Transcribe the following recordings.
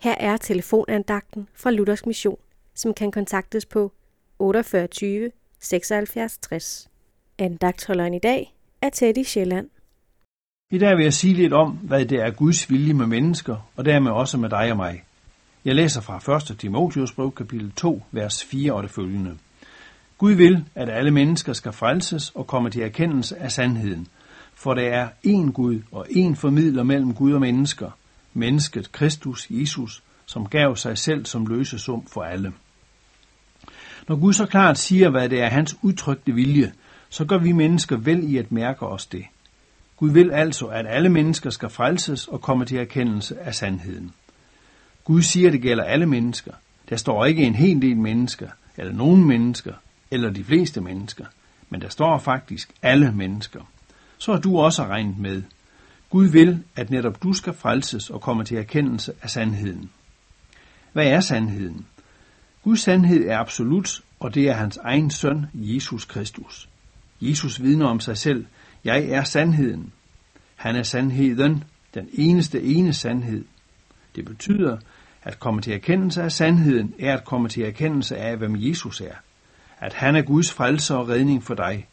Her er telefonandagten fra Luthers Mission, som kan kontaktes på 48 76 60. Andagtholderen i dag er Teddy Sjælland. I dag vil jeg sige lidt om, hvad det er Guds vilje med mennesker, og dermed også med dig og mig. Jeg læser fra 1. Timotius brev, kapitel 2, vers 4 og det følgende. Gud vil, at alle mennesker skal frelses og komme til erkendelse af sandheden, for der er én Gud og én formidler mellem Gud og mennesker, mennesket Kristus Jesus, som gav sig selv som løsesum for alle. Når Gud så klart siger, hvad det er hans udtrykte vilje, så gør vi mennesker vel i at mærke os det. Gud vil altså, at alle mennesker skal frelses og komme til erkendelse af sandheden. Gud siger, at det gælder alle mennesker. Der står ikke en hel del mennesker, eller nogen mennesker, eller de fleste mennesker, men der står faktisk alle mennesker. Så er du også regnet med. Gud vil, at netop du skal frelses og komme til erkendelse af sandheden. Hvad er sandheden? Guds sandhed er absolut, og det er hans egen søn, Jesus Kristus. Jesus vidner om sig selv, jeg er sandheden. Han er sandheden, den eneste ene sandhed. Det betyder, at komme til erkendelse af sandheden er at komme til erkendelse af, hvem Jesus er. At han er Guds frelser og redning for dig.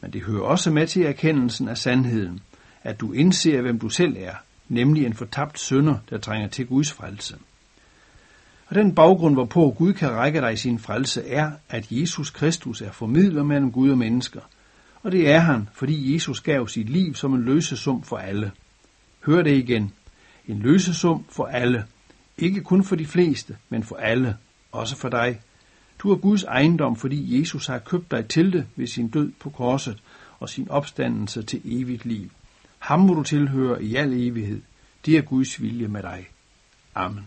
Men det hører også med til erkendelsen af sandheden, at du indser, hvem du selv er, nemlig en fortabt sønder, der trænger til Guds frelse. Og den baggrund, hvorpå Gud kan række dig sin frelse, er, at Jesus Kristus er formidler mellem Gud og mennesker. Og det er han, fordi Jesus gav sit liv som en løsesum for alle. Hør det igen. En løsesum for alle. Ikke kun for de fleste, men for alle. Også for dig. Du er Guds ejendom, fordi Jesus har købt dig til det ved sin død på korset og sin opstandelse til evigt liv. Ham må du tilhøre i al evighed. Det er Guds vilje med dig. Amen.